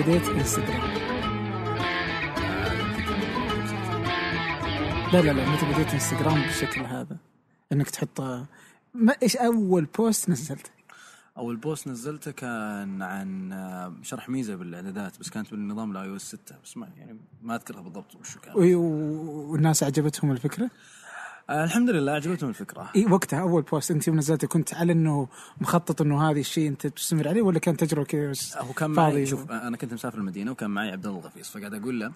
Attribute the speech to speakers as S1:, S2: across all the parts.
S1: متى بديت انستغرام؟ لا لا لا متى بديت انستغرام بالشكل هذا؟ إنك تحط ما إيش أول بوست نزلته؟
S2: أول بوست نزلته كان عن آه، شرح ميزة بالإعدادات بس كانت بالنظام ال iOS 6 بس ما يعني ما أذكرها بالضبط وش كان
S1: والناس عجبتهم الفكرة؟
S2: آه الحمد لله عجبتهم الفكرة.
S1: إي وقتها أول بوست أنت نزلته كنت على إنه مخطط إنه هذا الشيء أنت تستمر عليه ولا كان تجربة كذا بس
S2: هو كان معي شوف أنا كنت مسافر المدينة وكان معي عبد الله الغفيص فقاعد أقول له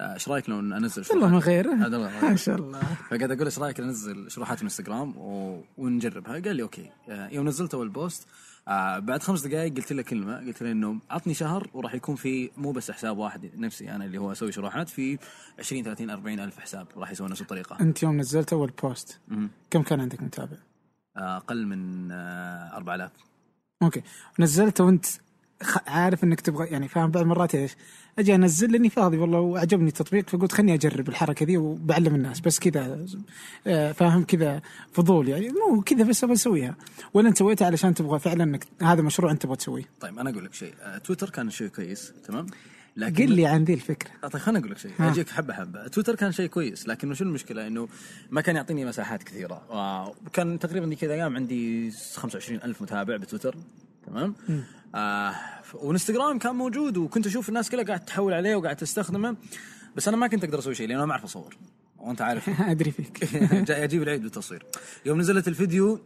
S2: آه، إيش رأيك لو أنزل
S1: والله ما
S2: شروحات
S1: غيره؟
S2: عبد الله
S1: ما شاء الله.
S2: فقاعد أقول له إيش رأيك ننزل شروحات انستغرام. ونجربها؟ قال لي okay. آه، يوم نزلت أول بوست آه بعد خمس دقائق قلت له كلمة قلت له إنه عطني شهر وراح يكون في مو بس حساب واحد نفسي أنا اللي هو أسوي شروحات في 20 30 40 ألف حساب راح يسوون نفس الطريقة
S1: أنت يوم نزلت أول بوست
S2: مهم.
S1: كم كان عندك متابع؟
S2: آه، أقل من آه 4000
S1: okay نزلته وأنت عارف إنك تبغى يعني فاهم بعض المرات إيش؟ أجي أنزل لأني فاضي والله وعجبني التطبيق فقلت خليني أجرب الحركة ذي وبعلم الناس بس كذا آه، فاهم كذا فضول يعني مو كذا بس أبغى أسويها. ولا أنت سويتها علشان تبغى فعلا إنك هذا مشروع أنت تبغى تسويه؟
S2: طيب أنا أقول لك شيء آه تويتر كان شيء كويس تمام؟ لكن
S1: قل لي عن ذي الفكرة.
S2: طيب خليني أقول لك شيء. أجيك حبة حبة. تويتر كان شيء كويس لكن شو المشكلة؟ إنه ما كان يعطيني مساحات كثيرة. وكان تقريبا ذيك الأيام عندي 25 ألف متابع بتويتر تمام؟ آه وإنستغرام كان موجود وكنت أشوف الناس كلها قاعد تحول عليه وقاعد تستخدمه بس أنا ما كنت أقدر أسوي شيء لأنه أنا ما أعرف أصور وانت عارف.
S1: أدري فيك.
S2: جاي أجيب العيد بالتصوير. يوم نزلت الفيديو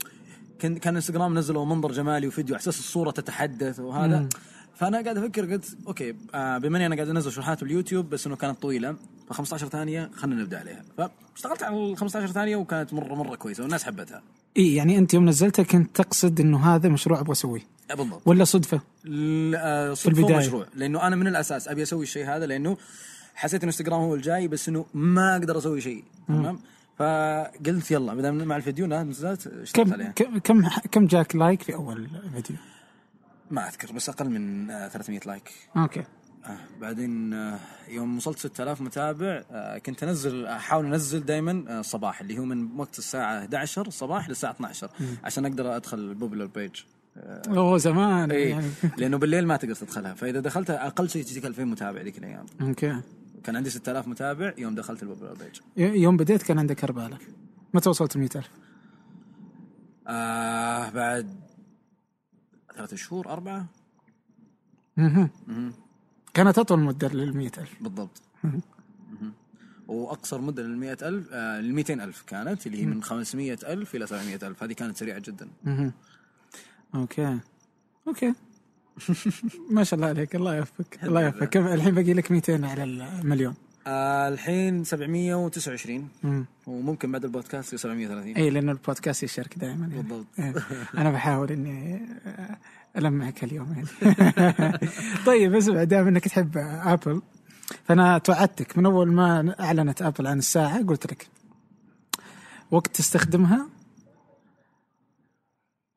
S2: كان كان إنستغرام نزلوا منظر جمالي وفيديو على أساس الصورة تتحدث وهذا. فأنا قاعد أفكر قلت okay آه بما إني أنا قاعد أنزل شروحات باليوتيوب بس إنه كانت طويلة ف 15 ثانية خلينا نبدأ عليها. فاشتغلت على ال 15 ثانية وكانت مره مرة كويسة والناس حبتها.
S1: إي يعني أنت يوم نزلتها كنت تقصد إنه هذا مشروع أبغى
S2: أسويه. بالضبط
S1: ولا صدفة؟
S2: ل- آه،
S1: في
S2: صدفة
S1: البداية.
S2: مشروع لأنه أنا من الأساس أبي أسوي الشيء هذا لأنه حسيت إنه انستغرام هو الجاي بس إنه ما أقدر أسوي شيء. تمام؟ فقلت يلا ما دام مع الفيديو نزلت اشتغلت
S1: كم
S2: عليها.
S1: كم كم كم جاك like في أول فيديو؟
S2: ما أذكر بس أقل من آه، 300 like.
S1: Okay.
S2: آه بعدين آه يوم وصلت 6000 متابع آه كنت أنزل أحاول أنزل دائما آه الصباح اللي هو من وقت الساعة 11 الصباح للساعة 12 عشان أقدر أدخل ال popular
S1: page أوه زمان.
S2: اي
S1: يعني.
S2: لأنه بالليل ما تقدر تدخلها. فإذا دخلتها أقل شيء تجيك 2000 متابع ذيك الأيام.
S1: Okay.
S2: كان عندي 6000 متابع يوم دخلت ال popular page
S1: يوم بديت كان عندك 4000 متى وصلت 100000
S2: آه بعد ثلاثة شهور أربعة.
S1: مهم. كانت أطول مدة لل 100000
S2: بالضبط. وأقصر مدة لل 100000 آه لل 200000 كانت اللي هي من 500000 إلى 700000 هذه كانت سريعة جدا.
S1: Okay. Okay. ما شاء الله عليك. الله يوفقك. الله يوفقك. كم الحين باقي لك 200 على المليون
S2: آه الحين 729
S1: مم.
S2: وممكن بعد البودكاست يصير 130
S1: اي لأنه البودكاست يشارك دائما يعني.
S2: بالضبط.
S1: إيه. أنا بحاول إني ألمعك اليوم يعني. طيب اسمع دام إنك تحب ابل فأنا توعدتك من أول ما أعلنت ابل عن الساعة قلت لك وقت تستخدمها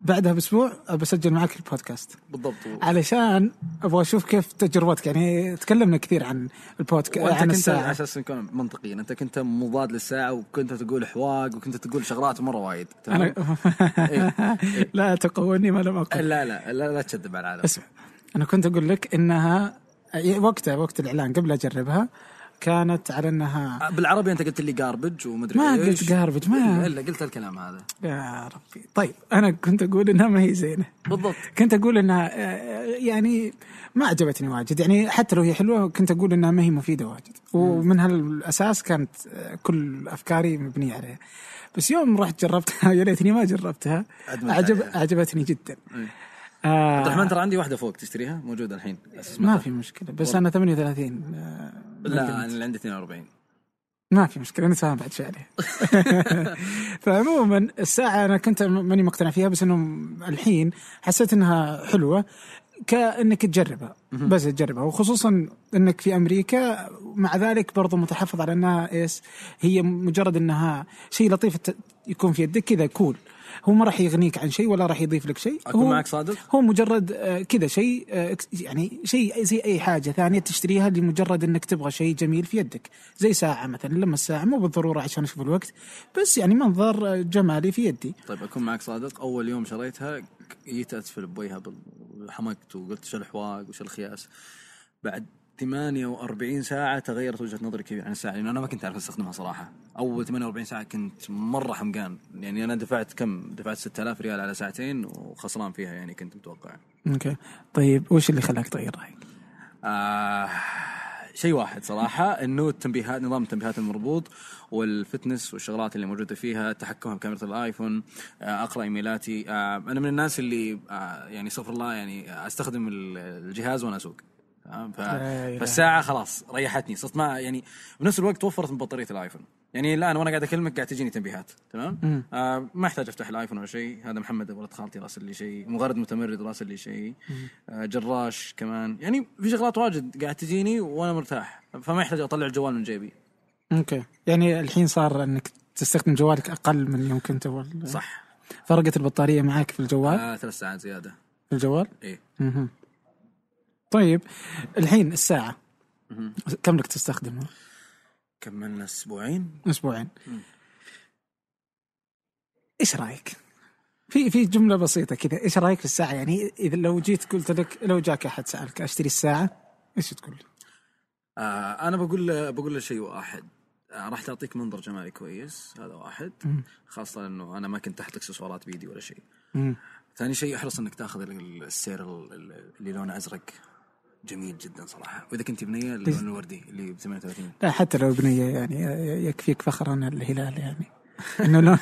S1: بعدها بأسبوع بسجل معك البودكاست.
S2: بالضبط.
S1: علشان أبغى أشوف كيف تجربتك يعني تكلمنا كثير عن البودكاست عن الساعة.
S2: على أساس نكون منطقيين أنت كنت مضاد للساعة وكنت تقول حواق وكنت تقول شغلات مرة وايد؟
S1: أنا
S2: إيه.
S1: لا تقولني ما لم أقل.
S2: لا لا لا, لا تشذب على العالم.
S1: اسمع أنا كنت أقول لك انها وقتها وقت الإعلان قبل أجربها كانت على انها
S2: بالعربي انت قلت لي جاربج ومدري
S1: ما
S2: إيش.
S1: قلت garbage، ما-
S2: الا قلت الكلام هذا.
S1: يا ربي. طيب أنا كنت أقول إنها ما هي زينة.
S2: بالضبط.
S1: كنت أقول إنها آه، يعني ما عجبتني واجد. يعني حتى لو هي حلوة كنت أقول إنها ما هي مفيدة واجد. ومن هالأساس كانت آه، كل أفكاري مبنية عليها. بس يوم رحت جربتها يا ليتني ما جربتها عجب
S2: عليها.
S1: اعجبتني جدا.
S2: إيه.
S1: آه
S2: عبد الرحمن ترى عندي واحدة فوق تشتريها موجودة الحين.
S1: ما؟ في مشكلة بس أنا 38 آه،
S2: لا أنا اللي عندي 42
S1: ما في مشكلة نتفاهم بعد شوي عليه فعموما الساعة أنا كنت ماني مقتنع فيها بس إنه الحين حسيت إنها حلوة كأنك تجربها. بس تجربها. وخصوصا إنك في أمريكا مع ذلك برضو متحفظ على إنها إيش هي مجرد إنها شيء لطيف يكون في يدك كذا كول هو ما راح يغنيك عن شيء ولا راح يضيف لك شيء.
S2: أكون
S1: هو
S2: معك صادق؟
S1: هو مجرد آه، كذا شيء آه، يعني شيء زي أي حاجة ثانية تشتريها لمجرد إنك تبغى شيء جميل في يدك. زي ساعة مثلا لما الساعة مو بالضرورة عشان أشوف الوقت بس يعني منظر آه، جمالي في يدي.
S2: طيب أكون معك صادق أول يوم شريتها جيت اتفل بوجهها بال- حمقت وقلت شو الحواق وش الخياس. بعد 48 ساعة تغيرت وجهة نظري كثير عن الساعة لأن أنا ما كنت أعرف أستخدمها صراحة. أول 48 ساعة كنت مرة حمقان. يعني أنا دفعت كم؟ دفعت 6000 ريال على ساعتين وخسران فيها يعني كنت متوقع.
S1: أوكي. طيب وش اللي خلاك تغير رايك؟
S2: آه شيء واحد صراحة إنه التنبيهات نظام التنبيهات المربوط وال fitness والشغلات اللي موجودة فيها تحكمها بكاميرا الآيفون آه أقرأ إيميلاتي. آه أنا من الناس اللي آه يعني استغفر الله يعني أستخدم ال- الجهاز وأنا أسوق؟ ف... فالساعة خلاص ريحتني صرت ما يعني بنفس الوقت وفرت من بطارية الآيفون. يعني الآن وأنا قاعد أكلمك قاعد تجيني تنبيهات تمام؟ آه ما أحتاج أفتح الآيفون ولا شيء. هذا محمد ولد خالتي راسل لي شيء. مغرد متمرد راسل لي شيء. آه جراش كمان. يعني في شغلات واجد قاعد تجيني وأنا مرتاح. فما يحتاج أطلع الجوال من جيبي.
S1: أوكي. يعني الحين صار إنك تستخدم جوالك أقل من يوم كنت أول.
S2: صح.
S1: فرقت البطارية معك في الجوال؟
S2: آه ثلاث ساعات زيادة.
S1: في الجوال؟ إيه. طيب الحين الساعة. كم لك تستخدمها؟
S2: كملنا أسبوعين.
S1: أسبوعين. إيش رأيك؟ في في جملة بسيطة كذا. إيش رأيك في الساعة؟ يعني إذا لو جيت قلت لك لو جاك أحد سألك أشتري الساعة؟ إيش تقول؟
S2: آه أنا بقول بقول له شيء واحد. آه راح تعطيك منظر جمالي كويس. هذا واحد. خاصة إنه أنا ما كنت أحط إكسسوارات بيدي ولا شيء.
S1: مم.
S2: ثاني شيء احرص إنك تأخذ ال- السير ال- ال- اللي لونه أزرق. جميل جدا صراحة. وإذا كنت بنية اللون الوردي اللي ب 38
S1: لا حتى لو بنية يعني يكفيك فخرا الهلال يعني. إنه لو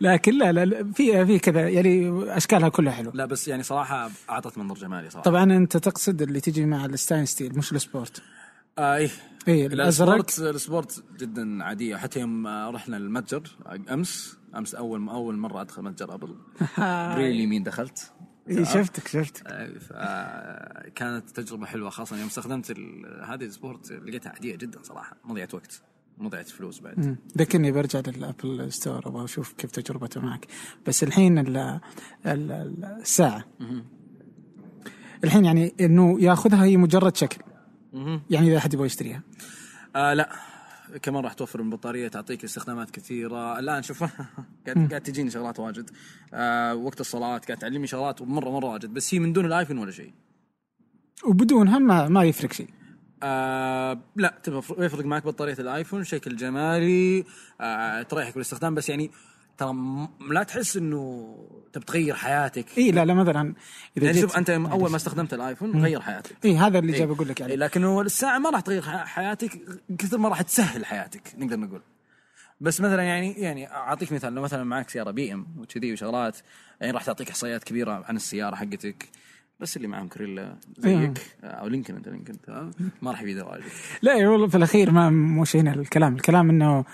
S1: لكن لا لا في في كذا يعني أشكالها كلها حلوة.
S2: لا بس يعني صراحة أعطت منظر جمالي صراحة.
S1: طبعا أنت تقصد اللي تجي مع ال stainless steel مش ال Sport.
S2: آه إيه.
S1: إيه الأزرق؟
S2: ال Sport ال Sport جدا عادية. حتى يوم رحنا المتجر أمس أمس أول أول مرة أدخل متجر Apple. بريل اليمين دخلت.
S1: إيه شفتك شفتك.
S2: آه، كانت تجربة حلوة خاصة يوم استخدمت هذه السبورت لقيتها عادية جدا صراحة مضيعة وقت مضيعة فلوس بعد.
S1: ذكرني برجع لل Apple Store أبغى أشوف كيف تجربته معك. بس الحين ال ال ال- الساعة الحين يعني إنه ياخذها هي مجرد شكل. يعني إذا أحد يبغى يشتريها.
S2: آه لا. كمان راح توفر من البطاريه تعطيك استخدامات كثيرة. الآن شوف قاعد قاعد تجيني شغلات واجد. آه وقت الصلاة قاعد تعلمني شغلات مره مرة واجد. بس هي من دون ال iPhone ولا شيء.
S1: وبدونها ما ما يفرق شيء.
S2: آه لا تبغى يفرق معك بطارية الآيفون شكل جمالي. آه تريحك بالاستخدام. بس يعني ترى لا تحس إنه تبي تغير حياتك؟
S1: اي لا لا مثلا إذا
S2: يعني شوف أنت أول ما استخدمت الآيفون غير حياتك.
S1: اي هذا اللي
S2: إيه.
S1: جاي بقول لك
S2: إيه،
S1: يعني
S2: لكن الساعة ما راح تغير حياتك كثر ما راح تسهل حياتك نقدر نقول. بس مثلا يعني يعني أعطيك مثال لو مثلا معك سيارة بي إم وكذي وشغلات يعني راح تعطيك إحصائيات كبيرة عن السيارة حقتك بس اللي معهم كريلا زيك أو لينكن أنت لينكن ما راح يفيده واجد
S1: لا إيه والله في الأخير ما مش هنا الكلام. الكلام إنه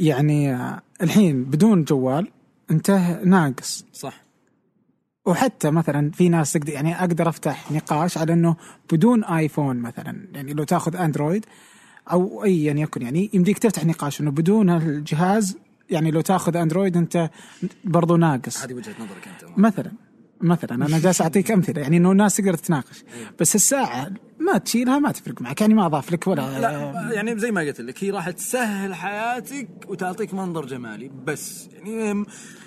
S1: يعني الحين بدون جوال انت ناقص.
S2: صح.
S1: وحتى مثلا في ناس تقدر يعني أقدر أفتح نقاش على إنه بدون آيفون مثلا يعني لو تأخذ أندرويد أو ايا يكن يعني يمديك تفتح نقاش إنه بدون الجهاز يعني لو تأخذ أندرويد أنت برضو ناقص.
S2: هذه وجهة نظرك أنت.
S1: مثلا. مثلا أنا جالس أعطيك أمثلة يعني إنه الناس تقدر تتناقش. بس الساعة ما تشيلها ما تفرق معك يعني ما أضاف لك ولا
S2: لا يعني زي ما قلت لك هي راح تسهل حياتك وتعطيك منظر جمالي بس يعني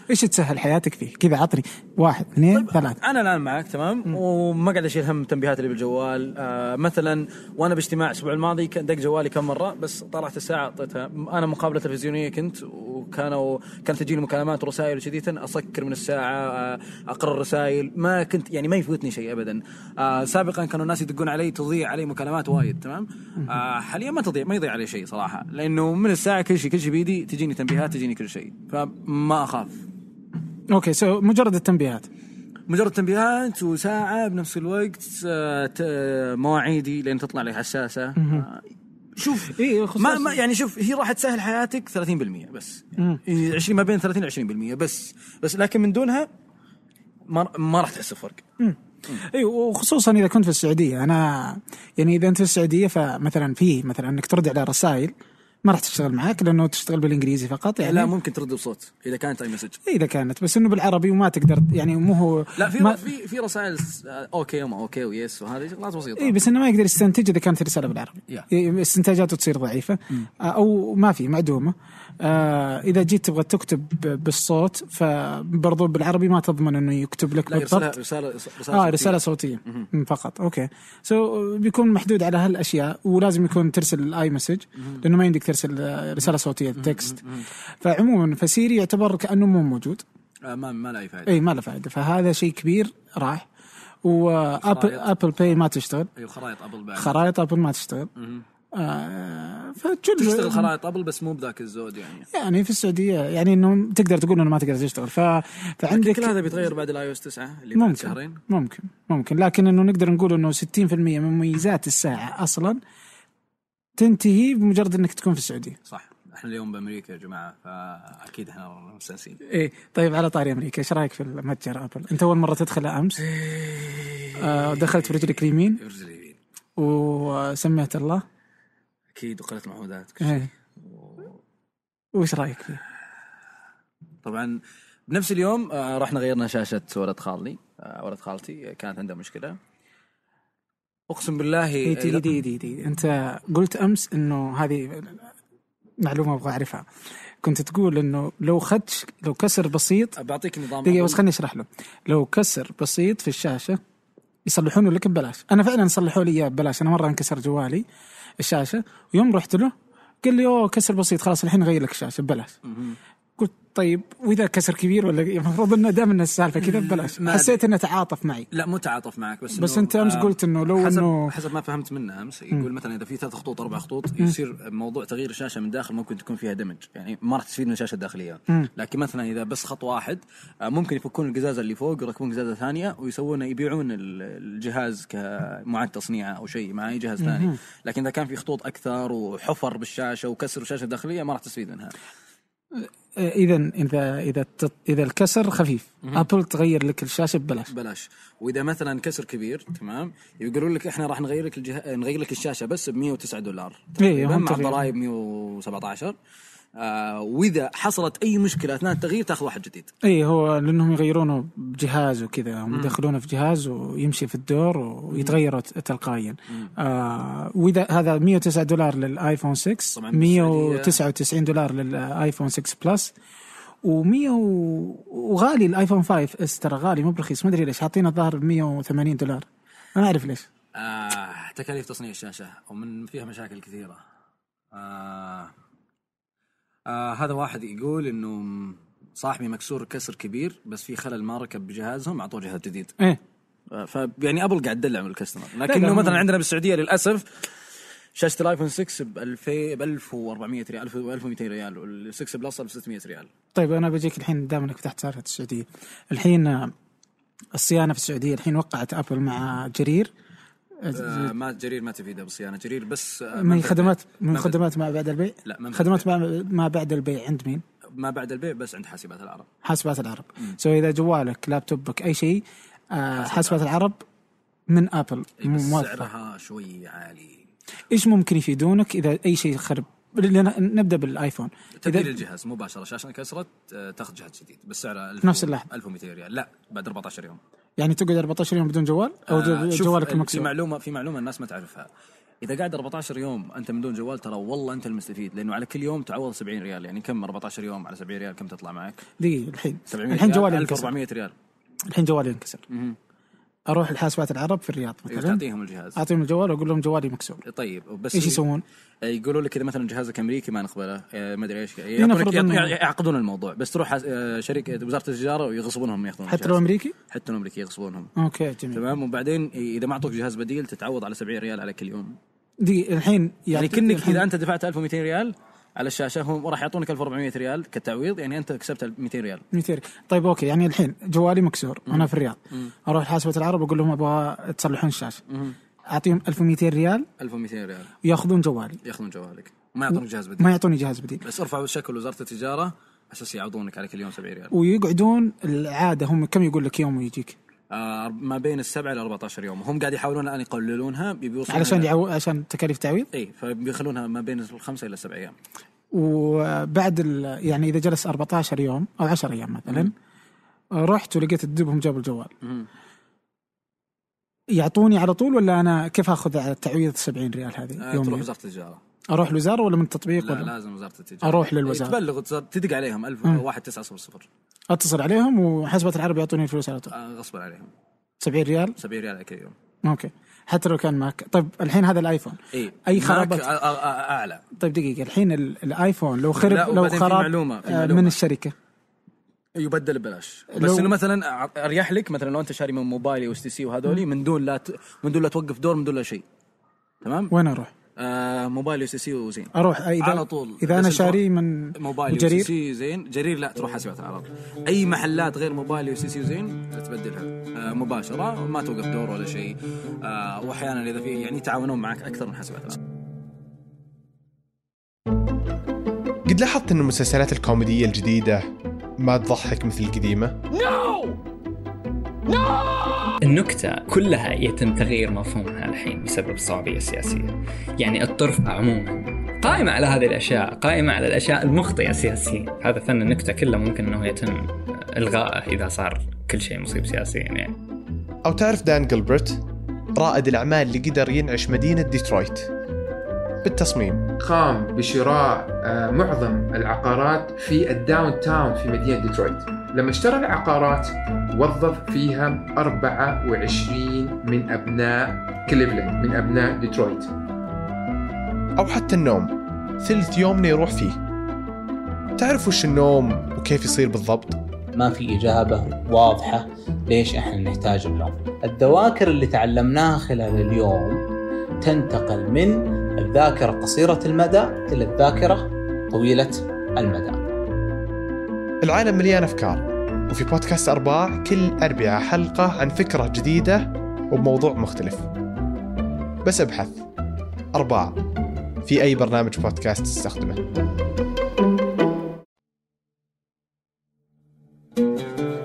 S1: إيش تسهل حياتك فيه؟ كذا عطني. واحد اثنين ثلاثة.
S2: أنا الآن معك تمام؟ وما قاعد أشيل هم التنبيهات اللي بالجوال. آه مثلا وأنا باجتماع الأسبوع الماضي كان دق جوالي كم مرة بس طلعت الساعة أعطيتها. أنا مقابلة تلفزيونية كنت وكانوا كانت تجيني مكالمات ورسائل وكذي أسكر من الساعة آه أقرأ الرسائل. ما كنت يعني ما يفوتني شيء ابدا. آه سابقا كانوا الناس يدقون علي تضيع علي مكالمات وايد تمام؟ آه حاليا ما تضيع ما يضيع علي شيء صراحة. لأنه من الساعة كل شيء كل شيء بيدي تجيني تنبيهات تجيني كل شيء. فما أخاف.
S1: okay so مجرد التنبيهات.
S2: مجرد تنبيهات وساعة بنفس الوقت آه، ت- مواعيدي لين تطلع لي حساسة. آه، شوف
S1: إيه،
S2: ما, ما يعني شوف هي راح تسهل حياتك 30% بس. يعني 20 ما بين 30 ل 20% بس. بس لكن من دونها ما ما راح تحس بفرق.
S1: اي وخصوصا إذا كنت في السعودية. أنا يعني إذا أنت في السعودية فمثلا في مثلا إنك ترد على رسائل ما راح تشتغل معك لأنه تشتغل بالإنجليزي فقط يعني.
S2: لا ممكن ترد بصوت إذا كانت iMessage
S1: إذا كانت بس إنه بالعربي وما تقدر يعني مو هو
S2: لا في
S1: ما
S2: في في رسائل آه، okay وما okay و yes وهذه شغلات بسيطة.
S1: اي بس إنه ما يقدر يستنتج إذا كانت الرساله بالعربي.
S2: yeah.
S1: إيه، استنتاجاته تصير ضعيفة أو ما في معدومة. آه إذا جيت تبغى تكتب بالصوت فبرضو بالعربي ما تضمن إنه يكتب لك
S2: لا
S1: بالضبط.
S2: رساله رساله
S1: آه
S2: صوتية.
S1: رسالة صوتية مم، فقط. okay. so بيكون محدود على هالأشياء ولازم يكون ترسل ال iMessage لأنه ما يمديك ترسل آه، رسالة صوتية text فعموما ف Siri يعتبر كأنه مو موجود.
S2: آه ما ما له أي فائده
S1: اي ما له فائده فهذا شيء كبير راح. و
S2: Apple.
S1: Apple Pay ما تشتغل.
S2: أيوه خرائط Apple بعد.
S1: خرائط Apple ما تشتغل.
S2: مهم.
S1: آه
S2: تشتغل خرائط Apple بس مو بذاك الزود يعني.
S1: يعني في السعودية يعني إنه تقدر تقول إنه ما تقدر تشتغل. ف...
S2: عندك كل
S1: فعندك
S2: هذا بيتغير بعد ال iOS 9 اللي بعد
S1: ممكن
S2: شهرين.
S1: ممكن ممكن. لكن إنه نقدر نقول إنه 60% من مميزات الساعة أصلا تنتهي بمجرد إنك تكون في السعودية.
S2: صح. إحنا اليوم بأمريكا يا جماعة فأكيد إحنا مستأنسين.
S1: إيه. طيب على طاري أمريكا إيش رأيك في المتجر أبل؟ أنت أول مرة تدخل أمس؟ آه دخلت برجلك اليمين
S2: يرجل اليمين
S1: وسميت الله؟
S2: أكيد وقلت معوذات
S1: إيه. وش رأيك فيه؟
S2: طبعا بنفس اليوم آه، رحنا غيرنا شاشة ولد خالي. آه، ولد خالتي كانت عنده مشكلة. أقسم بالله
S1: إيه دي دي دي دي. أنت قلت أمس إنه هذه معلومة أبغى أعرفها. كنت تقول إنه لو خدش لو كسر بسيط
S2: بعطيك نظام دقيقة.
S1: بس خليني أشرح له. لو كسر بسيط في الشاشة يصلحونه لك ببلاش. أنا فعلا صلحوا لي إياه ببلاش. أنا مرة انكسر جوالي الشاشة ويوم رحت له قال لي أوه كسر بسيط خلاص الحين نغير لك الشاشة ببلاش. قلت طيب وإذا كسر كبير ولا المفروض إنه دام ان السالفه كذا ببلاش حسيت إنه تعاطف معي.
S2: لا مو تعاطف معك بس
S1: بس أنت أمس
S2: آه،
S1: قلت إنه لو
S2: حسب
S1: إنه
S2: حسب ما فهمت منه أمس يقول مثلا إذا في ثلاث خطوط أربع خطوط يصير موضوع تغيير الشاشة من داخل ممكن تكون فيها دمج يعني ما راح تستفيد من الشاشة الداخلية. لكن مثلا إذا بس خط واحد آه، ممكن يفكون القزازه اللي فوق ويركبون قزازة ثانية ويسوون يبيعون ال- الجهاز كمعاد تصنيعه أو شيء مع اي جهاز ثاني. لكن إذا كان في خطوط أكثر وحفر بالشاشة وكسر الشاشة الداخلية ما راح تستفيد منها.
S1: إذا إذا إذا تط- إذا الكسر خفيف. ابل تغير لك الشاشة ببلاش.
S2: بلاش وإذا مثلا كسر كبير تمام؟ يقولون لك إحنا راح نغير لك الجه... نغير لك الشاشة بس ب 109 دولار.
S1: هم
S2: مع. ضرائب 117 آه وإذا حصلت أي مشكلة أثناء التغيير تأخذ واحد جديد.
S1: إي هو لأنهم يغيرونه بجهاز وكذا. هم يدخلونه في جهاز ويمشي في الدور ويتغير تلقائيا. آه وإذا هذا 109 دولار لل iPhone 6
S2: طبعاً بالسعودية.
S1: 199 دولار لل iPhone 6 Plus و100 وغالي ال iPhone 5S ترى غالي مو برخيص ما أدري ليش حاطين الظاهر ب 180 دولار. ما أعرف ليش.
S2: آه تكاليف تصنيع الشاشة ومن فيها مشاكل كثيرة. آه. آه هذا واحد يقول إنه صاحبي مكسور كسر كبير بس في خلل ما ركب بجهازهم أعطوه جهاز جديد.
S1: إيه.
S2: فيعني Apple قاعد تدلع من ال customer.
S1: لا،
S2: لكنه مثلا عندنا بالسعودية للأسف شاشة ال iPhone 6 ب 2000 ب 1400 ريال 1000 1200 ريال وال 6 Plus ب 600 ريال.
S1: طيب أنا بجيك الحين دام إنك فتحت سالفة السعودية. الحين آه، الصيانة في السعودية الحين وقعت Apple مع جرير.
S2: آه ما جرير ما تفيده بالصيانه جرير بس آه
S1: من
S2: ما-
S1: خدمات من
S2: ما-
S1: خدمات ما بعد البيع؟
S2: لا ما
S1: خدمات ما, ما بعد البيع عند مين؟
S2: ما بعد البيع بس عند حاسبات العرب.
S1: حاسبات العرب. so إذا جوالك لابتوبك أي شيء آه حاسبات العرب. من Apple
S2: إيه، بس سعرها شوي عالي.
S1: إيش ممكن يفيدونك إذا أي شيء خرب؟ نبدأ بال iPhone.
S2: تبديل الجهاز مباشرة شاشة انكسرت آه، تاخذ جهاز جديد بس سعره 1000
S1: في نفس اللحظة.
S2: 1200 ريال. لا بعد 14 يوم.
S1: يعني تقعد 14 يوم بدون جوال؟ أو
S2: آه،
S1: جوالك
S2: في
S1: المكسور
S2: معلومه في معلومة الناس ما تعرفها. إذا قاعد 14 يوم أنت من دون جوال ترى والله أنت المستفيد لأنه على كل يوم تعوض 70 ريال. يعني كم 14 يوم على 70 ريال كم تطلع معك؟
S1: دقيقة الحين.
S2: 700
S1: الحين جوالي ينكسر
S2: 1400 ريال.
S1: الحين جوالي ينكسر
S2: مهم.
S1: أروح لحاسبات العرب في الرياض
S2: أيوة،
S1: مثلا
S2: تعطيهم الجهاز
S1: أعطيهم الجوال وأقول لهم جوالي مكسور
S2: طيب بس
S1: إيش يسوون؟
S2: يقولوا لك إذا مثلا جهازك أمريكي ما نقبله آه، ما
S1: أدري
S2: إيش
S1: إنه-
S2: يعقدون الموضوع بس تروح آه، شركة وزارة التجارة ويغصبونهم يأخذون
S1: حتى لو. أمريكي؟
S2: حتى لو أمريكي يغصبونهم
S1: okay جميل
S2: تمام وبعدين إذا ما أعطوك جهاز بديل تتعوض على 70 ريال على كل يوم
S1: دقيقة الحين
S2: يعني
S1: يعطي-
S2: كنك إذا أنت دفعت 1200 ريال على الشاشة هم راح يعطونك 1400 ريال كتعويض يعني أنت كسبت 200 ريال.
S1: 200 طيب okay يعني الحين جوالي مكسور وأنا في الرياض. أروح حاسبة العرب أقول لهم أبغى تصلحون الشاشة. أعطيهم 1200 ريال
S2: 1200 ريال.
S1: ويأخذون جوالي.
S2: يأخذون جوالك. ما يعطونك جهاز بديل.
S1: ما يعطوني جهاز بديل.
S2: بس ارفعوا شكل وزارة التجارة أساس يعوضونك على كل يوم 70 ريال.
S1: ويقعدون العادة هم كم يقول لك يوم ويجيك؟
S2: آه ما بين السبعه إلى 14 يوم. هم قاعد يحاولون الآن يقللونها بيوصلون
S1: علشان يعو... عشان تكاليف تعويض؟
S2: اي فبيخلونها ما بين الخمسة إلى السبع أيام.
S1: وبعد ال... يعني إذا جلس 14 يوم أو 10 أيام مثلا رحت ولقيت الدبهم جابوا الجوال. يعطوني على طول ولا أنا كيف آخذ على التعويض 70 ريال هذه
S2: آه تروح؟ وزارة التجارة.
S1: أروح الوزارة ولا من التطبيق
S2: لا
S1: ولا؟
S2: لازم وزارة التجارة.
S1: أروح للوزارة.
S2: تبلغ وتز- تدق عليهم 1900
S1: أتصل عليهم وحسبة العرب يعطوني الفلوس على طول.
S2: آه، غصبا عليهم.
S1: 70 ريال؟
S2: 70 ريال على كل يوم.
S1: أوكي. حتى لو كان معك. طيب الحين هذا الآيفون.
S2: أي
S1: اي خرابات
S2: أ- أ- أعلى.
S1: طيب دقيقة. الحين ال- الآيفون لو خرب لو خرب
S2: معلومة- في
S1: آه،
S2: معلومة.
S1: من الشركة.
S2: يبدل ببلاش.
S1: لو-
S2: بس إنه مثلا أريح لك مثلا لو أنت شاري من موبايلي و STC وهذولي من دون لا ت... من دون لا توقف دور من دون لا شيء. تمام؟
S1: وين أروح؟
S2: آه موبايلي و STC وزين.
S1: أروح. اذا
S2: على طول.
S1: إذا أنا
S2: بس
S1: شاري من
S2: تي
S1: جرير
S2: سي زين. جرير لا تروح حاسبات العرب أي محلات غير موبايلي و STC وزين تبدلها آه مباشرة. ما توقف دور ولا شيء. آه وأحيانا إذا في يعني يتعاونون معك أكثر من حاسبات العرب
S3: قد لاحظت أن المسلسلات الكوميدية الجديدة ما تضحك مثل القديمة؟
S4: النكتة كلها يتم تغيير مفهومها الحين بسبب الصعوبية السياسية يعني الطرف عموما قائمة على هذه الأشياء قائمة على الأشياء المخطئة سياسيا. هذا فن النكتة كله ممكن أنه يتم إلغائه إذا صار كل شيء مصيب سياسيا يعني.
S3: أو تعرف دان جلبرت رائد الأعمال اللي قدر ينعش مدينة ديترويت. بالتصميم.
S5: قام بشراء آه، معظم العقارات في ال downtown في مدينة ديترويت. لما اشترى العقارات وظف فيها 24 من أبناء كليفلاند من أبناء ديترويت.
S3: أو حتى النوم. ثلث يومنا يروح فيه. تعرف وش النوم وكيف يصير بالضبط؟
S6: ما في إجابة واضحة ليش إحنا نحتاج النوم. الذواكر اللي تعلمناها خلال اليوم تنتقل من الذاكرة قصيرة المدى إلى الذاكرة طويلة المدى.
S3: العالم مليان أفكار وفي بودكاست أرباع كل أربعة حلقة عن فكرة جديدة وبموضوع مختلف. بس أبحث. أرباع. في أي برنامج بودكاست تستخدمه.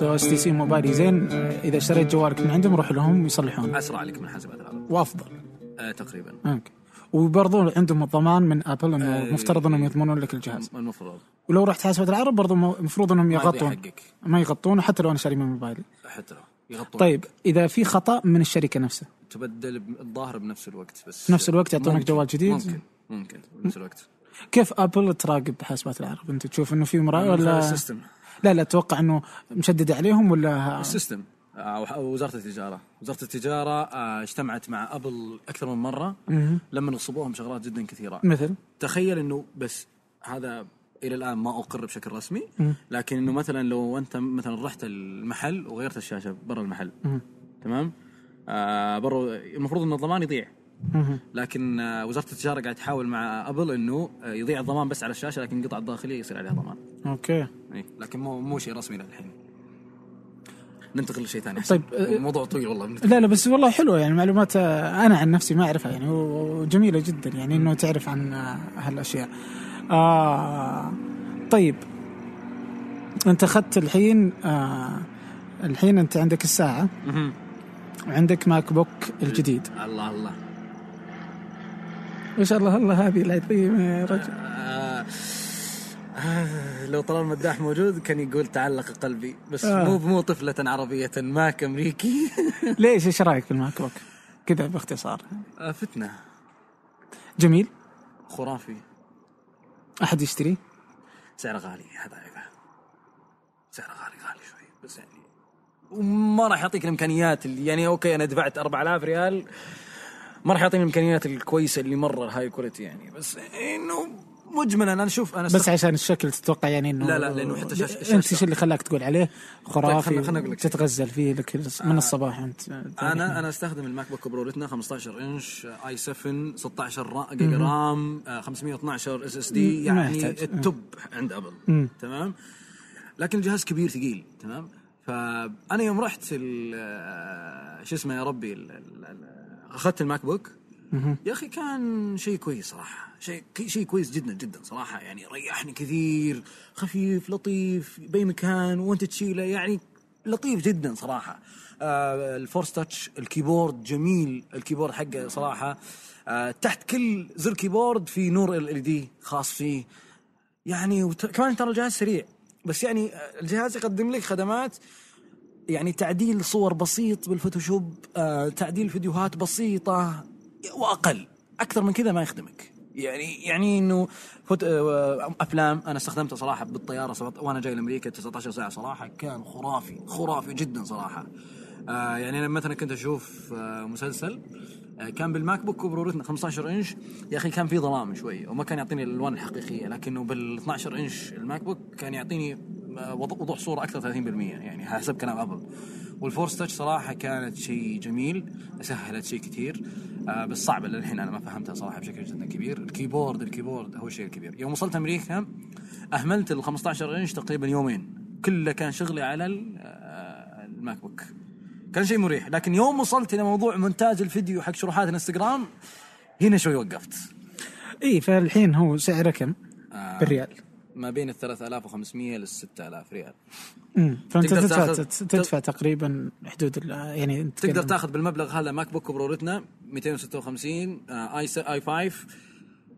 S1: لو STC موبايلي زين إذا اشتريت جوالك من عندهم روح لهم يصلحون.
S2: أسرع لك من حاسبات العرب
S1: وأفضل.
S2: آه تقريبا.
S1: okay. وبرضو عندهم الضمان من Apple إنه
S2: آه،
S1: مفترض إنهم يضمنون لك الجهاز.
S2: المفروض.
S1: ولو رحت حاسبة العرب برضو المفروض
S2: إنهم
S1: يغطون. ما يغطون حتى لو أنا شاري من موبايلي.
S2: حتى لو يغطون
S1: طيب إذا في خطأ من الشركة نفسها.
S2: تبدل الظاهر بنفس الوقت بس
S1: في نفس الوقت يعطونك جوال جديد؟
S2: ممكن. ممكن بنفس الوقت.
S1: كيف Apple تراقب حاسبات العرب؟ أنت تشوف إنه في مراقبة ولا
S2: ال system.
S1: لا لا أتوقع إنه مشدد عليهم ولا
S2: ال system. وزارة التجارة. وزارة التجارة آه، اجتمعت مع Apple أكثر من
S1: مرة.
S2: لما نصبوهم شغلات جدا كثيرة.
S1: مثل؟
S2: تخيل إنه بس هذا إلى الآن ما أقر بشكل رسمي. لكن إنه مثلا لو أنت مثلا رحت المحل وغيرت الشاشة برا المحل. تمام؟ آه برا المفروض إن الضمان يضيع. لكن آه وزارة التجارة قاعد تحاول مع Apple إنه آه، يضيع الضمان بس على الشاشة لكن القطع الداخلية يصير عليها ضمان.
S1: okay.
S2: اي لكن مو مو شيء رسمي للحين. ننتقل لشيء ثاني
S1: طيب، آه،
S2: موضوع طويل والله.
S1: لا لا بس والله حلوة يعني معلومات آه، أنا عن نفسي ما أعرفها يعني وجميلة جدا يعني إنه تعرف عن آه، هالأشياء. آه طيب. أنت أخذت الحين آه الحين أنت عندك
S2: الساعة.
S1: وعندك MacBook الجديد.
S2: الله الله.
S1: ما شاء الله الله هذه العظيمة يا رجل.
S2: آه آه لو طلال مداح موجود كان يقول تعلق قلبي بس
S1: آه.
S2: مو مو طفلة عربية Mac أمريكي.
S1: ليش؟ إيش رأيك في ال MacBook؟ كذا باختصار.
S2: آه فتنة.
S1: جميل.
S2: خرافي.
S1: أحد يشتري؟
S2: سعره غالي هذا عيبه سعره غالي غالي شوي بس يعني. وما راح يعطيك الإمكانيات اللي يعني okay أنا دفعت 4000 ريال ما راح يعطيني الإمكانيات الكويسة اللي مرة high quality يعني بس إنه مجملا. أنا أشوف أنا
S1: بس عشان الشكل تتوقع يعني إنه
S2: لا، لا، لأنه حتى شاش-
S1: أنت
S2: شاشته.
S1: إيش اللي خلاك تقول عليه؟ خرافي
S2: خلنا- خلنا لك شيء.
S1: تتغزل فيه لك من الصباح أنت.
S2: أنا أنا أستخدم ال MacBook Pro Retina 15 inch i7 16 RA- giga RAM آه، 512
S1: SSD
S2: يعني.
S1: ال
S2: top عند
S1: Apple.
S2: تمام؟ لكن الجهاز كبير ثقيل. تمام؟ فأنا يوم رحت آه، شو اسمه يا ربي أخذت ال MacBook يا أخي كان شيء كويس صراحة شيء شيء كويس جدا جدا صراحة يعني ريحني كثير خفيف لطيف بأي مكان وأنت تشيله يعني لطيف جدا صراحة. آه ال Force Touch ال keyboard جميل ال keyboard حقه صراحة. آه تحت كل زر keyboard في نور LED خاص فيه. يعني. كمان ترى الجهاز سريع. بس يعني آه، الجهاز يقدم لك خدمات يعني تعديل صور بسيط بال Photoshop آه، تعديل فيديوهات بسيطة وأقل أكثر من كذا ما يخدمك. يعني يعني إنه فوت آه، أفلام أنا استخدمتها صراحة بالطيارة وأنا جاي لأمريكا 19 ساعة صراحة كان خرافي خرافي جدا صراحة. آه يعني أنا مثلا كنت أشوف آه مسلسل آه كان بال MacBook Pro Retina 15 إنش. يا أخي كان في ظلام شوي وما كان يعطيني الألوان الحقيقية لكنه بال 12 inch ال MacBook كان يعطيني وضوح صورة أكثر 30% يعني حسب كلام Apple. وال Force Touch صراحة كانت شيء جميل سهلت شيء كثير آه بس صعبة للحين أنا ما فهمتها صراحة بشكل جدا كبير. ال keyboard ال keyboard هو الشيء الكبير. يوم وصلت أمريكا أهملت ال 15 إنش تقريبا يومين. كله كان شغلي على آه، ال MacBook. كان شيء مريح. لكن يوم وصلت إلى موضوع مونتاج الفيديو حق شروحات الانستغرام هنا شوي وقفت.
S1: اي فالحين هو سعره كم؟
S2: آه.
S1: بالريال.
S2: ما بين ال 3500 لل 6000 ريال.
S1: امم
S2: فأنت
S1: تدفع
S2: تاخذ-
S1: تدفع تقريبا حدود يعني
S2: تقدر تاخذ بالمبلغ هذا MacBook Pro Retina 256 آه، اي س- i5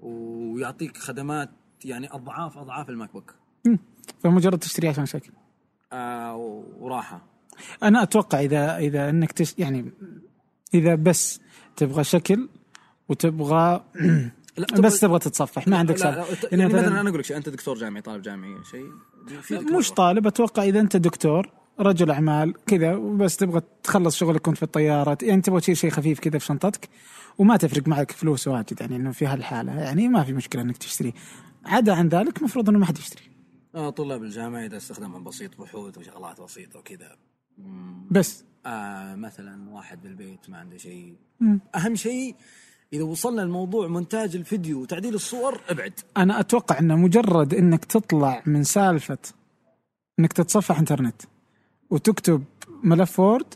S2: ويعطيك خدمات يعني اضعاف أضعاف ال MacBook.
S1: مم. فمجرد تشتريه عشان شكل.
S2: آه وراحة.
S1: أنا أتوقع اذا إذا إنك تش يعني إذا بس تبغى شكل وتبغى
S2: لا
S1: بس تبغى تتصفح ما عندك
S2: سالفة
S1: يعني
S2: مثلا أنا أقول لك شيء أنت دكتور جامعي طالب جامعي شيء
S1: مش. طالب أتوقع إذا أنت دكتور رجل أعمال كذا وبس تبغى تخلص شغلك كنت في الطيارة يعني تبغى تشيل شيء خفيف كذا في شنطتك وما تفرق معك فلوس واجد يعني إنه في هالحالة يعني ما في مشكلة إنك تشتريه عدا عن ذلك المفروض إنه ما حد يشتري
S2: آه طلاب الجامعة إذا استخدامهم بسيط بحوث وشغلات بسيطة وكذا.
S1: بس
S2: آه مثلا واحد بالبيت ما عنده شيء. أهم شيء إذا وصلنا لموضوع مونتاج الفيديو وتعديل الصور ابعد.
S1: أنا أتوقع إنه مجرد إنك تطلع من سالفة إنك تتصفح إنترنت وتكتب ملف Word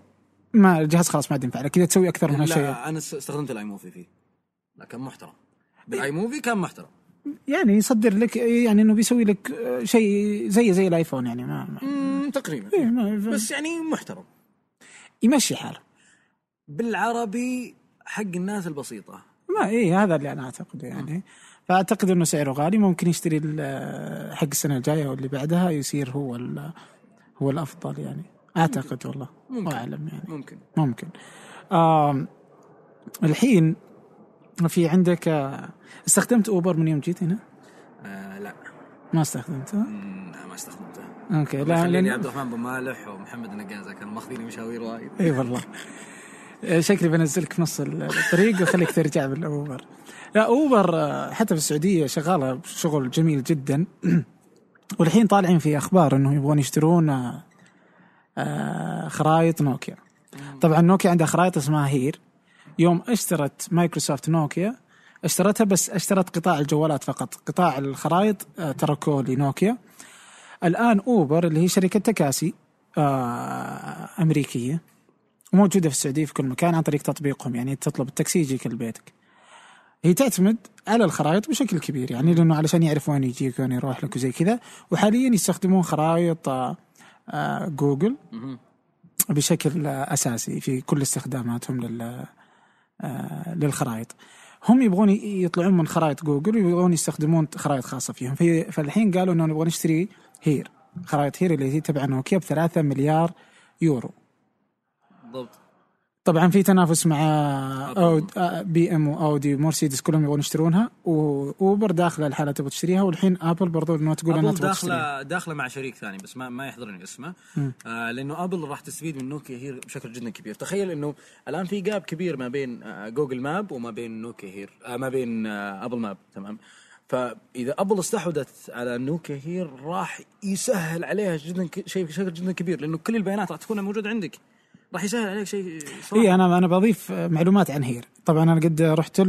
S1: ما الجهاز خلاص ما عاد ينفع لك اذا تسوي أكثر من
S2: لا أنا استخدمت ال iMovie فيه. لكن محترم. بال iMovie كان محترم.
S1: يعني يصدر لك يعني إنه بيسوي لك آه، شيء زي زي ال iPhone يعني ما, ما
S2: تقريبا.
S1: إيه ما
S2: بس يعني محترم.
S1: يمشي حاله.
S2: بالعربي حق الناس البسيطة.
S1: ما إيه هذا اللي أنا أعتقده يعني. فأعتقد إنه سعره غالي ممكن يشتري حق السنة الجاية واللي بعدها يصير هو هو الأفضل يعني. أعتقد والله
S2: ممكن.
S1: أعلم يعني.
S2: ممكن.
S1: ممكن. آم الحين في عندك آه، استخدمت أوبر من يوم جيت هنا؟
S2: آه لا.
S1: ما استخدمته؟
S2: لا ما استخدمته.
S1: okay
S2: لا
S1: لا
S2: خليني
S1: لأن-
S2: عبد الرحمن بن مالح ومحمد النقازه كانوا ماخذيني مشاوير وايد.
S1: إي والله. آه، شكلي بنزلك في نص الطريق واخليك ترجع بالأوبر. لا أوبر آه، حتى في السعودية شغالة شغل جميل جدا. والحين طالعين في أخبار إنه يبغون يشترون آه، آه، خرائط نوكيا. طبعا نوكيا عندها خرائط اسمها Here. يوم اشترت مايكروسوفت نوكيا اشترتها بس اشترت قطاع الجوالات فقط. قطاع الخرائط تركوه لنوكيا الآن أوبر اللي هي شركة تكاسي أمريكية. وموجودة في السعودية في كل مكان عن طريق تطبيقهم يعني تطلب التاكسي يجيك لبيتك هي تعتمد على الخرائط بشكل كبير يعني لأنه علشان يعرف وين يجيك وين يروح لك وزي كذا. وحاليا يستخدمون خرائط آه، آه، جوجل. بشكل أساسي في كل استخداماتهم لل آه، للخرائط. هم يبغون يطلعون من خرائط جوجل ويبغون يستخدمون خرائط خاصة فيهم. في فالحين قالوا انه نبغى نشتري هير خرائط Here اللي هي تبع نوكيا ب 3 مليار يورو.
S2: بالضبط.
S1: طبعا في تنافس مع أود آه، BM واودي ومرسيدس كلهم يبغون يشترونها واوبر داخلة الحالة تبغى تشتريها والحين أبل برضو انه تقول
S2: إنها
S1: تبغى
S2: داخله داخلة مع شريك ثاني بس ما ما يحضرني اسمه. آه لأنه أبل راح تستفيد من نوكيا Here بشكل جدا كبير. تخيل إنه الآن في gap كبير ما بين آه Google Map وما بين نوكيا Here آه ما بين آه Apple Map تمام؟ فإذا أبل استحوذت على نوكيا Here راح يسهل عليها جدا شيء بشكل جدا كبير لأنه كل البيانات راح تكون موجودة عندك. راح يسهل عليك شيء
S1: اي أنا أنا بضيف معلومات عن Here. طبعا أنا قد رحت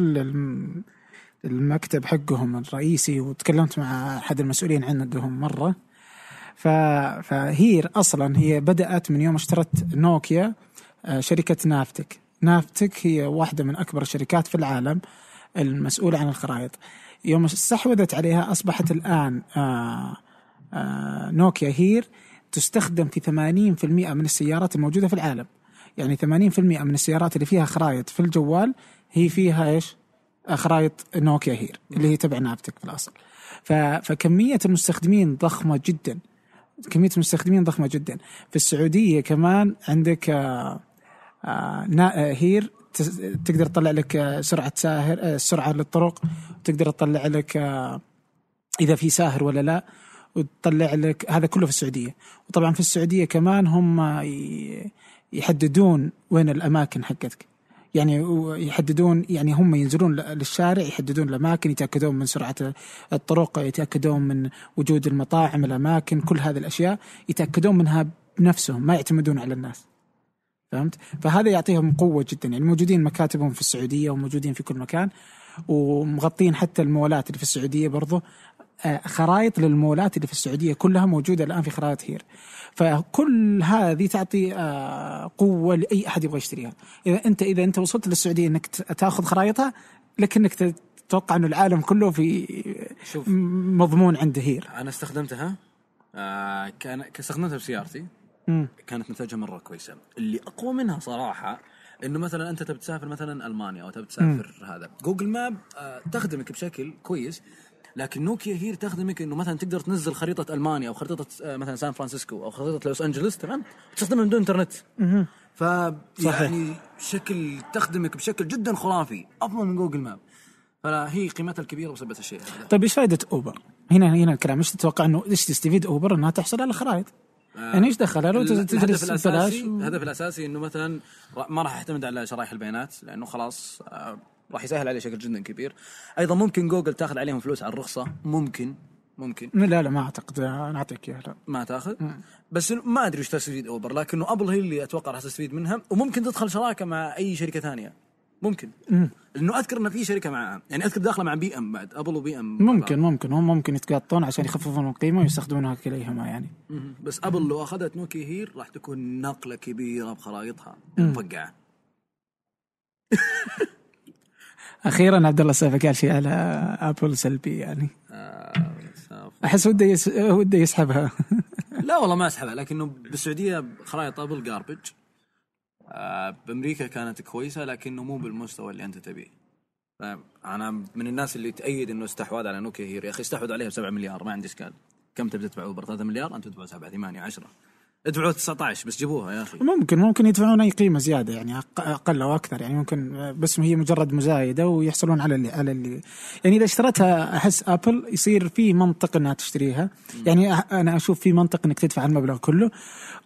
S1: المكتب حقهم الرئيسي وتكلمت مع أحد المسؤولين عندهم مرة. فهير أصلا هي بدأت من يوم اشترت نوكيا آه، شركة نافتك. نافتك هي واحدة من أكبر الشركات في العالم المسؤولة عن الخرائط. يوم استحوذت عليها أصبحت الآن آه، آه، نوكيا هير تستخدم في 80% من السيارات الموجودة في العالم يعني 80% من السيارات اللي فيها خرائط في الجوال هي فيها إيش؟ خرائط نوكيا هير اللي هي تبع نابتك في الأصل. فكمية المستخدمين ضخمة جدا كمية المستخدمين ضخمة جدا في السعودية كمان عندك آه، آه آه، هير تس- تقدر تطلع لك آه، سرعة ساهر آه، سرعة للطرق تقدر تطلع لك إذا في ساهر ولا لا وتطلع لك هذا كله في السعودية. وطبعا في السعودية كمان هم يحددون وين الأماكن حقتك. يعني يحددون يعني هم ينزلون للشارع يحددون الأماكن يتأكدون من سرعة الطرق يتأكدون من وجود المطاعم الأماكن كل هذه الأشياء يتأكدون منها بنفسهم ما يعتمدون على الناس. فهمت؟ فهذا يعطيهم قوة جدا. يعني موجودين مكاتبهم في السعودية وموجودين في كل مكان ومغطين حتى المولات اللي في السعودية برضو. آه، خرائط للمولات اللي في السعودية كلها موجودة الآن في خرائط هير. فكل هذه تعطي آه، قوة لأي أحد يبغى يشتريها. إذا أنت إذا أنت وصلت للسعودية إنك تأخذ خرائطها لكنك تتوقع إنه العالم كله في
S2: شوف.
S1: مضمون عند Here.
S2: أنا استخدمتها آه كان استخدمتها بسيارتي
S1: مم.
S2: كانت نتائجها مرة كويسة. اللي أقوى منها صراحة إنه مثلا أنت تبي تسافر مثلا ألمانيا أو تبي تسافر هذا. Google Map آه تخدمك بشكل كويس. لكن نوكيا Here تخدمك إنه مثلا تقدر تنزل خريطة ألمانيا أو خريطة آه مثلا سان فرانسيسكو أو خريطة لوس أنجلوس تمام؟ تستخدمها من دون إنترنت. ف يعني شكل تخدمك بشكل جدا خرافي أفضل من Google Map. فلا هي قيمتها الكبيرة بسبب الشيء هذا
S1: طيب إيش فائده أوبر؟ هنا هنا الكلام. إيش تتوقع إنه إيش تستفيد أوبر؟ إنها تحصل على الخرائط؟ يعني إيش دخلها لو تجلس ببلاش.
S2: الهدف الأساسي إنه مثلا ما راح يعتمد على شرايح البيانات لأنه خلاص آه، راح يسهل عليه بشكل جدا كبير. أيضا ممكن جوجل تاخذ عليهم فلوس على الرخصة. ممكن. ممكن.
S1: لا لا ما أعتقد. أنا أعطيك إياها لا.
S2: ما تأخذ؟ بس ما أدري إيش تستفيد أوبر لكنه أبل هي اللي أتوقع راح تستفيد منها. وممكن تدخل شراكة مع أي شركة ثانية. ممكن. لأنه أذكر إن في شركة معها يعني أذكر داخلة مع BM بعد أبل و BM.
S1: ممكن ممكن. هم ممكن يتقاطون عشان يخففون القيمة ويستخدمونها كليهما يعني.
S2: مهم. بس أبل لو أخذت نوكيا Here راح تكون نقلة كبيرة بخرائطها. مفقعة.
S1: أخيرا عبد الله السيف قال شيء على آبل سلبي يعني. أحس وده. وده يسحبها.
S2: لا والله ما أسحبها لكنه بالسعودية خرائط آبل garbage آه بأمريكا كانت كويسة لكنه مو بالمستوى اللي أنت تبيه. أنا من الناس اللي تأيد إنه استحواذ على نوكيا Here يا أخي استحوذ عليها ب 7 مليار ما عندي إشكال. كم تبي تدفع اوبر 3 مليار؟ أنت تدفع 7 8 10 ادفعوا 19 بس جيبوها يا أخي.
S1: ممكن ممكن يدفعون أي قيمة زيادة يعني أقل أو أكثر يعني ممكن بس هي مجرد مزايدة ويحصلون على اللي على اللي. يعني إذا اشترتها أحس ابل يصير في منطق إنها تشتريها. يعني أنا أشوف في منطق إنك تدفع المبلغ كله.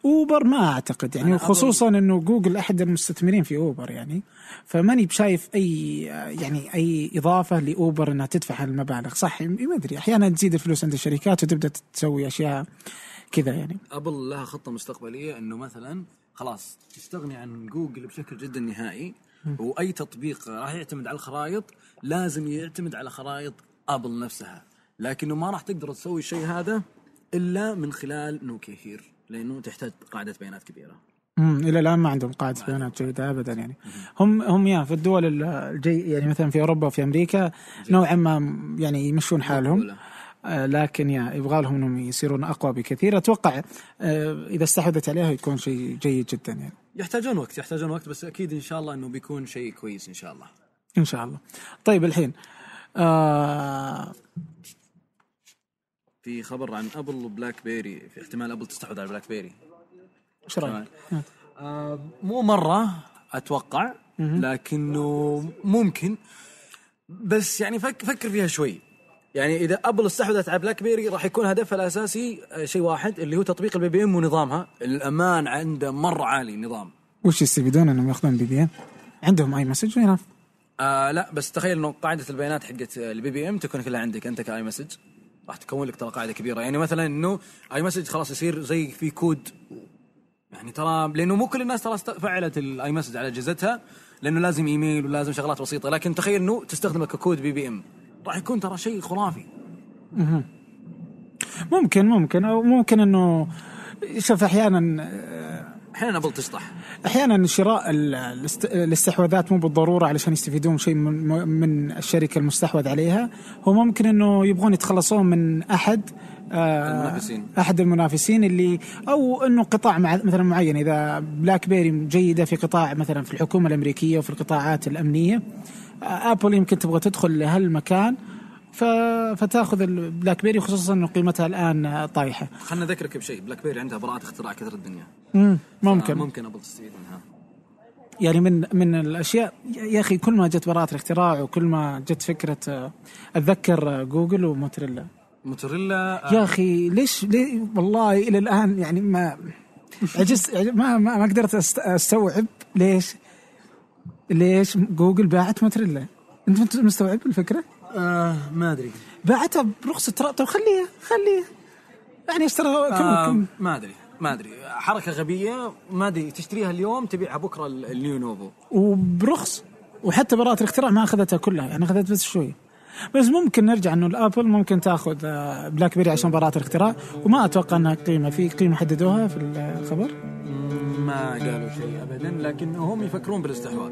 S1: اوبر ما أعتقد يعني خصوصا إنه جوجل أحد المستثمرين في اوبر يعني. فماني بشايف أي يعني أي إضافة لأوبر إنها تدفع المبالغ. صح ما أدري أحيانا تزيد الفلوس عند الشركات وتبدأ تسوي أشياء كذا يعني.
S2: أبل لها خطة مستقبلية إنه مثلا خلاص تستغني عن جوجل بشكل جدا نهائي وأي تطبيق راح يعتمد على الخرائط لازم يعتمد على خرائط أبل نفسها. لكنه ما راح تقدر تسوي الشيء هذا إلا من خلال نوكيا Here لأنه تحتاج قاعدة بيانات كبيرة.
S1: امم إلى الآن ما عندهم قاعدة بيانات جيدة ابدا يعني. هم هم يا في الدول ال- الجي يعني مثلا في أوروبا وفي أمريكا نوعا ما يعني يمشون حالهم. لكن يا يبغى لهم إنهم يصيرون أقوى بكثير. أتوقع آه إذا استحوذت عليها يكون شيء جيد جدا يعني.
S2: يحتاجون وقت يحتاجون وقت بس أكيد إن شاء الله إنه بيكون شيء كويس إن شاء الله.
S1: إن شاء الله. طيب الحين آه
S2: في خبر عن أبل وبلاك بيري في احتمال أبل تستحوذ على بلاك بيري
S1: إيش رأيك؟
S2: آه. مو مرة أتوقع لكنه ممكن بس يعني فك فكر فيها شوي. يعني إذا أبل استحوذت على بلاك بيري راح يكون هدفها الأساسي آه، شيء واحد اللي هو تطبيق ال BBM ونظامها. الأمان عنده مره عالي النظام
S1: وش يستفيدون إنهم يأخذون BBM؟ عندهم iMessage هنا
S2: آه لا بس تخيل إنه قاعدة البيانات حقت ال BBM تكون كلها عندك أنت ك iMessage. راح تكون لك ترى قاعدة كبيرة. يعني مثلا إنه iMessage خلاص يصير زي في كود. يعني ترى لأنه مو كل الناس ترى فعلت ال iMessage على أجهزتها لأنه لازم إيميل ولازم شغلات بسيطة. لكن تخيل إنه تستخدمه ككود BBM راح يكون ترى شيء خرافي.
S1: ممكن ممكن. أو ممكن إنه شوف أحيانا
S2: أحيانا أبل تشطح.
S1: أحيانا شراء ال- الاست- الاستحواذات مو بالضرورة علشان يستفيدون شيء من من الشركة المستحوذ عليها. هو ممكن إنه يبغون يتخلصون من أحد آه،
S2: المنافسين.
S1: أحد المنافسين اللي أو إنه قطاع مع مثلا معين. إذا بلاك بيري جيدة في قطاع مثلا في الحكومة الأمريكية وفي القطاعات الأمنية ابل يمكن تبغى تدخل لهالمكان. فتاخذ البلاك بيري خصوصا إنه قيمتها الآن آه، طايحة.
S2: خلنا نذكرك بشيء بلاك بيري عندها براءة اختراع كثر الدنيا.
S1: مم،
S2: آه
S1: ممكن.
S2: ممكن ابل تستفيد منها.
S1: يعني من من الأشياء يا أخي كل ما جت براءة الاختراع وكل ما جت فكرة آه، أتذكر آه، جوجل وموتوريلا
S2: موتوريلا
S1: يا أخي ليش ليه؟ والله إلى الآن يعني ما عجزت ما ما, ما قدرت أستوعب ليش ليش جوجل باعت موتوريلا أنت مستوعب الفكرة؟
S2: آه ما أدري.
S1: باعتها برخص ترى طب خليها خليها. يعني اشترى كم
S2: آه
S1: كم
S2: ما أدري ما أدري. حركة غبية ما أدري. تشتريها اليوم تبيعها بكرة ال- لينوفو
S1: وبرخص. وحتى براءة الاختراع ما أخذتها كلها. يعني أخذت بس شوي. بس ممكن نرجع إنه الأبل ممكن تأخذ آه، بلاك بيري عشان براءة الاختراع. وما أتوقع إنها قيمة في قيمة حددوها في الخبر؟
S2: ما قالوا شيء ابدا لكن هم يفكرون بالاستحواذ.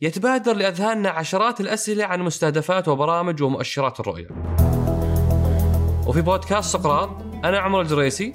S7: يتبادر لأذهاننا عشرات الأسئلة عن مستهدفات وبرامج ومؤشرات الرؤية. وفي بودكاست سقراط أنا عمر الجريسي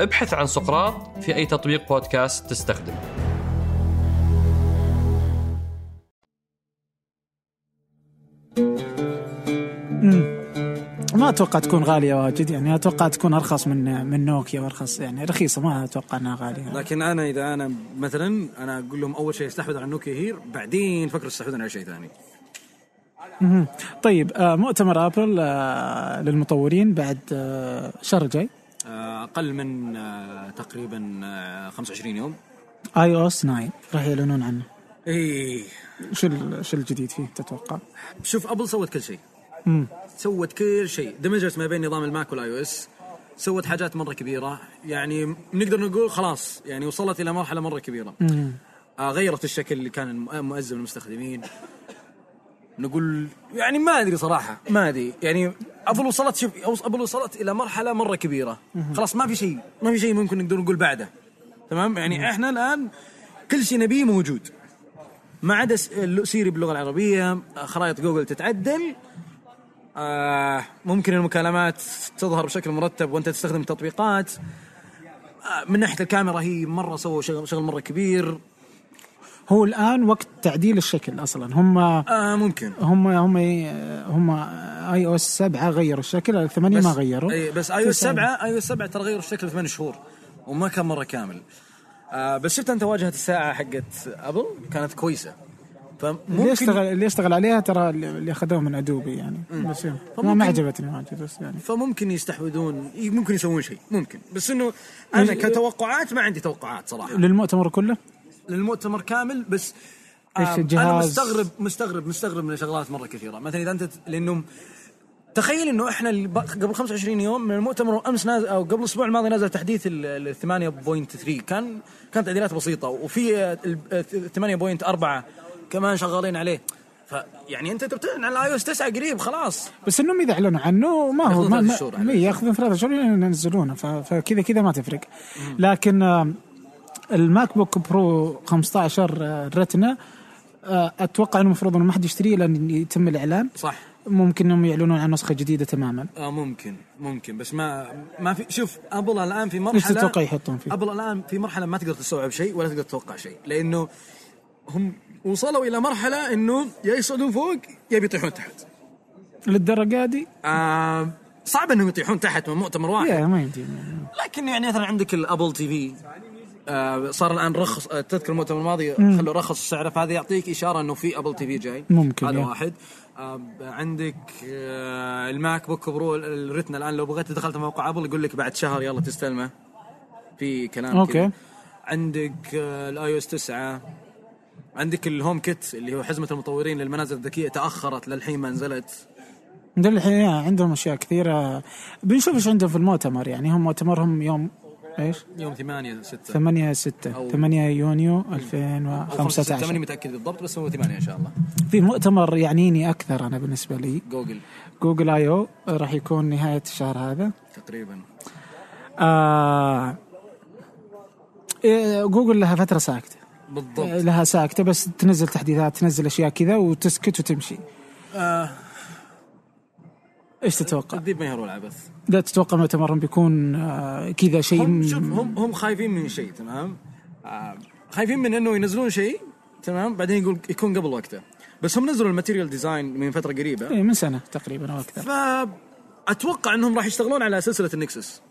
S7: ابحث عن سقراط في أي تطبيق بودكاست تستخدم.
S1: ما أتوقع تكون غالية واجد يعني أتوقع تكون أرخص من من نوكيا وأرخص يعني رخيصة ما أتوقع إنها غالية.
S2: لكن أنا إذا أنا مثلا أنا أقول لهم أول شيء استحوذ على نوكيا هير بعدين فكروا يستحوذون على شيء ثاني.
S1: طيب آه مؤتمر آبل آه للمطورين بعد آه الشهر الجاي.
S2: أقل من آه، تقريبا آه، 25 يوم.
S1: iOS 9 راح يعلنون عنه.
S2: اي
S1: شو شو الجديد فيه تتوقع؟
S2: شوف أبل سوت كل شيء.
S1: مم.
S2: سوت كل شيء. دمجت ما بين نظام الماك وال iOS. سوت حاجات مرة كبيرة. يعني نقدر نقول خلاص يعني وصلت إلى مرحلة مرة كبيرة.
S1: مم.
S2: آه غيرت الشكل اللي كان الم- مؤذي للمستخدمين. نقول يعني ما أدري صراحة ما أدري. يعني ابل وصلت شوف ابل وصلت إلى مرحلة مرة كبيرة. خلاص ما في شيء ما في شيء ممكن نقدر نقول بعده. تمام؟ يعني إحنا الآن كل شيء نبيه موجود. ما عدا سيري باللغة العربية خرائط جوجل تتعدل. آه ممكن المكالمات تظهر بشكل مرتب وأنت تستخدم التطبيقات. آه من ناحية الكاميرا هي مرة سووا شغل شغل مرة كبير.
S1: هو الآن وقت تعديل الشكل أصلا. هم
S2: آه ممكن.
S1: هم هم هم iOS 7 غيروا الشكل الثمانية ما غيروا.
S2: اي بس iOS
S1: تسعة.
S2: 7 iOS 7 ترى غيروا الشكل ثمان شهور وما كان مرة كامل. آه بس شفت أنت واجهه الساعة حقت أبل كانت كويسة.
S1: اللي
S2: فممكن
S1: يشتغل اللي يشتغل عليها ترى اللي أخذوه من أدوبي يعني. بس ما, ما عجبتني واجد بس يعني.
S2: فممكن يستحوذون ممكن يسوون شيء ممكن. بس إنه
S1: أنا
S2: كتوقعات ما عندي توقعات صراحة.
S1: للمؤتمر كله؟
S2: للمؤتمر كامل بس آه
S1: الجهاز؟
S2: أنا مستغرب مستغرب مستغرب من شغلات مرة كثيرة. مثلا إذا أنت لأنه تخيل إنه إحنا قبل 25 يوم من المؤتمر أمس نازل أو قبل الأسبوع الماضي نزل تحديث ال 8.3 كان كانت تعديلات بسيطة وفي آه، ال- آه، 8.4 كمان شغالين عليه. فيعني أنت تبتعد عن ال iOS 9 قريب خلاص.
S1: بس إنهم اذا اعلنوا عنه ما هو
S2: ياخذون
S1: ما
S2: ثلاث
S1: ما ياخذون ثلاثة شهور ينزلونه فكذا كذا ما تفرق. لكن آه، ال MacBook Pro 15 آه، Retina آه، أتوقع إنه المفروض إنه ما حد يشتريه إلى أن يتم الإعلان.
S2: صح.
S1: ممكن إنهم يعلنون عن نسخة جديدة تماما.
S2: آه ممكن ممكن. بس ما ما في شوف أبل الآن في مرحلة
S1: إيش تتوقع يحطون فيه؟
S2: أبل الآن في مرحلة ما تقدر تستوعب شيء ولا تقدر تتوقع شيء لأنه هم وصلوا إلى مرحلة إنه يا يصعدون فوق يا بيطيحون تحت.
S1: للدرجة دي؟
S2: آه صعب إنهم يطيحون تحت من مؤتمر واحد.
S1: يا ما يمدي
S2: لكن يعني مثلا عندك ال Apple TV آه صار الآن رخص آه تذكر المؤتمر الماضي. خلوا رخص سعره فهذا يعطيك إشارة إنه في Apple TV جاي
S1: ممكن،
S2: هذا. واحد آه عندك آه ال MacBook Pro ال Retina الآن لو بغيت دخلت موقع ابل يقول لك بعد شهر يلا تستلمه في كلام
S1: okay.
S2: كذا. عندك ال iOS 9 عندك ال HomeKit اللي هو حزمة المطورين للمنازل الذكية تأخرت للحين ما نزلت
S1: ده الحين عندهم أشياء كثيرة بنشوف إيش عندهم في المؤتمر يعني هم مؤتمرهم يوم إيش؟
S2: يوم 8 6
S1: 8 6
S2: أو-
S1: 8 يونيو
S2: أو 5 ماني
S1: 2015
S2: متأكد بالضبط بس هو 8 إن شاء الله.
S1: في مؤتمر يعنيني أكثر أنا بالنسبة لي.
S2: جوجل.
S1: Google I/O راح يكون نهاية الشهر هذا.
S2: تقريبا.
S1: آه إيه، جوجل لها فترة ساكتة.
S2: بالضبط.
S1: لها ساكتة بس تنزل تحديثات تنزل أشياء كذا وتسكت وتمشي.
S2: آه
S1: إيش تتوقع؟
S2: الذيب ما يهرول عبث.
S1: لا تتوقع مؤتمرهم بيكون آه كذا شيء
S2: هم شوف هم هم خايفين من شيء تمام؟ آه خايفين من إنه ينزلون شيء تمام؟ بعدين يقول يكون قبل وقته. بس هم نزلوا ال Material Design من فترة قريبة.
S1: إيه، من سنة تقريبا أو أكثر.
S2: فاتوقع إنهم راح يشتغلون على سلسلة ال Nexus.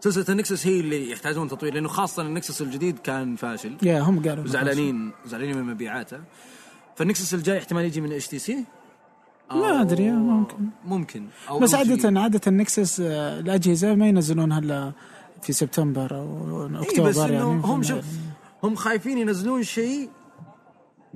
S2: سلسلة ال Nexus هي اللي يحتاجون تطوير لأنه خاصة ال Nexus الجديد كان فاشل.
S1: يا هم قالوا
S2: زعلانين زعلانين من مبيعاته. فال Nexus الجاي احتمال يجي من HTC
S1: ما أدري ممكن.
S2: ممكن. أو
S1: بس. عاده عادة ال Nexus آه، الأجهزة ما ينزلونها الا في سبتمبر أو
S2: إيه
S1: أكتوبر
S2: بس إنه
S1: يعني
S2: هم شوف هم خايفين ينزلون شيء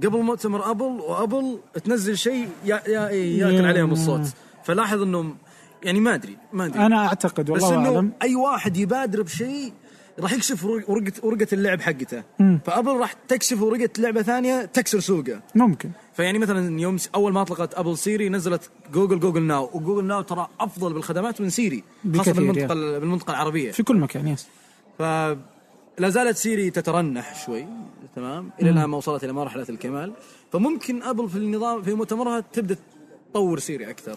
S2: قبل مؤتمر أبل وأبل تنزل شيء يا يا ياكل
S1: يا-
S2: عليهم الصوت. فلاحظ انه يعني ما أدري ما أدري.
S1: أنا أعتقد
S2: بس
S1: والله
S2: إنه
S1: أعلم.
S2: أي واحد يبادر بشيء راح يكشف ورق- ورقه ورقة اللعب حقته. فأبل راح تكشف ورقة لعبة ثانية تكسر سوقه.
S1: ممكن.
S2: فيعني مثلا يوم أول ما أطلقت أبل سيري نزلت جوجل Google Now. و Google Now ترى أفضل بالخدمات من سيري
S1: خاصة
S2: بالمنطقة ال- بالمنطقة العربية.
S1: في كل مكان yes.
S2: ف لا زالت سيري تترنح شوي تمام إلى الآن ما وصلت إلى مرحلة الكمال. فممكن أبل في النظام في مؤتمرها تبدأ تطور سيري أكثر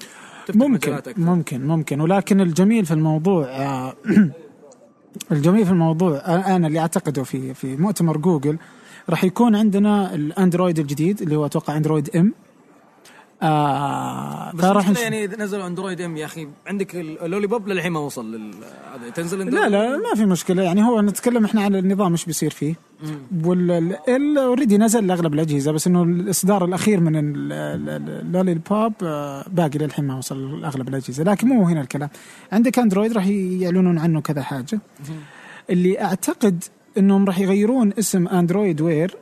S1: ممكن
S2: أكثر.
S1: ممكن ممكن. ولكن الجميل في الموضوع آه، الجميل في الموضوع آه، أنا اللي أعتقده في في مؤتمر جوجل راح يكون عندنا الأندرويد الجديد اللي هو أتوقع Android M آه
S2: بس
S1: نش...
S2: يعني إذا نزلوا Android M يا أخي عندك ال Lollipop للحين ما وصل لل هذا تنزل
S1: لا لا ما في مشكلة. يعني هو نتكلم إحنا عن النظام إيش بيصير فيه. وال already نزل لأغلب الأجهزة بس إنه الإصدار الأخير من ال Lollipop آه، باقي للحين ما وصل لأغلب الأجهزة. لكن مو هنا الكلام. عندك أندرويد راح يعلنون عنه كذا حاجة. اللي أعتقد إنهم راح يغيرون اسم Android Wear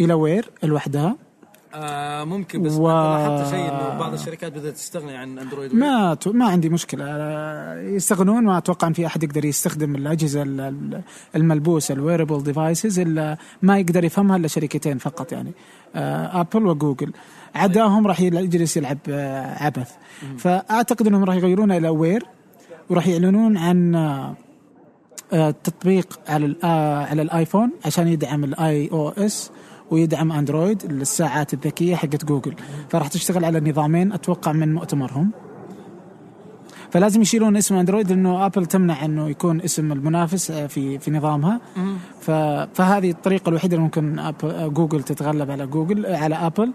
S1: إلى Wear لوحدها
S2: آه ممكن بس
S1: و-.
S2: لاحظت شيء إنه بعض الشركات بدأت تستغني عن اندرويد
S1: ما ت- ما عندي مشكلة. آه، يستغنون ما أتوقع إن في أحد يقدر يستخدم الأجهزة ال- ال- الملبوسة ال wearable devices إلا ما يقدر يفهمها إلا شركتين فقط يعني آه، ابل وجوجل عداهم راح يجلس يلعب آه، عبث. فأعتقد إنهم راح يغيرونه إلى Wear وراح يعلنون عن آه، تطبيق على آه، على الآيفون عشان يدعم ال iOS ويدعم أندرويد الساعات الذكية حقت جوجل. فراح تشتغل على نظامين أتوقع من مؤتمرهم. فلازم يشيلون اسم أندرويد لأنه آبل تمنع إنه يكون اسم المنافس آه، في في نظامها. فهذه الطريقة الوحيدة اللي ممكن آه، جوجل تتغلب على جوجل آه، على آبل.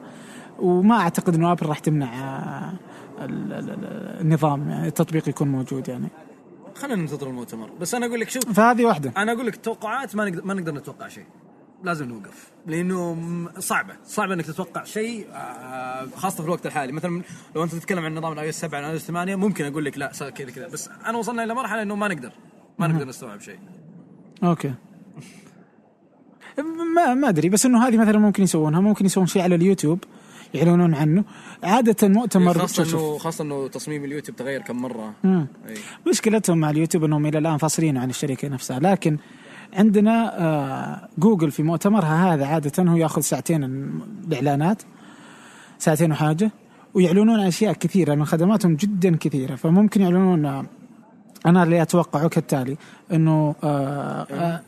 S1: وما أعتقد إنه آبل راح تمنع آه، ال- ال- ال- النظام يعني التطبيق يكون موجود يعني.
S2: خلينا ننتظر المؤتمر. بس أنا أقول لك شوف
S1: فهذه واحدة.
S2: أنا أقول لك توقعات ما نقدر ما نقدر نتوقع شيء. لازم نوقف. لأنه صعبة. صعبه إنك تتوقع شيء آه، خاصة في الوقت الحالي. مثلا لو أنت تتكلم عن نظام ال iOS 7 ال iOS 8 ممكن أقول لك لا صار كذا كذا. بس أنا وصلنا إلى مرحلة إنه ما نقدر. ما نقدر نستوعب شيء.
S1: okay. ما ما أدري. بس إنه هذه مثلا ممكن يسوونها. ممكن يسوون شيء على اليوتيوب. يعلنون عنه عادة مؤتمر
S2: خاصة
S1: شوف- شوف.
S2: انه خاصة إنه تصميم اليوتيوب تغير كم مرة
S1: مم.
S2: أي.
S1: مشكلتهم مع اليوتيوب إنهم إلى الآن فاصلين عن الشركة نفسها لكن عندنا آه جوجل في مؤتمرها هذا عادة هو يأخذ ساعتين الإعلانات ساعتين وحاجة ويعلنون أشياء كثيرة من خدماتهم جدا كثيرة فممكن يعلنون آه، أنا اللي أتوقعه كالتالي إنه آه آه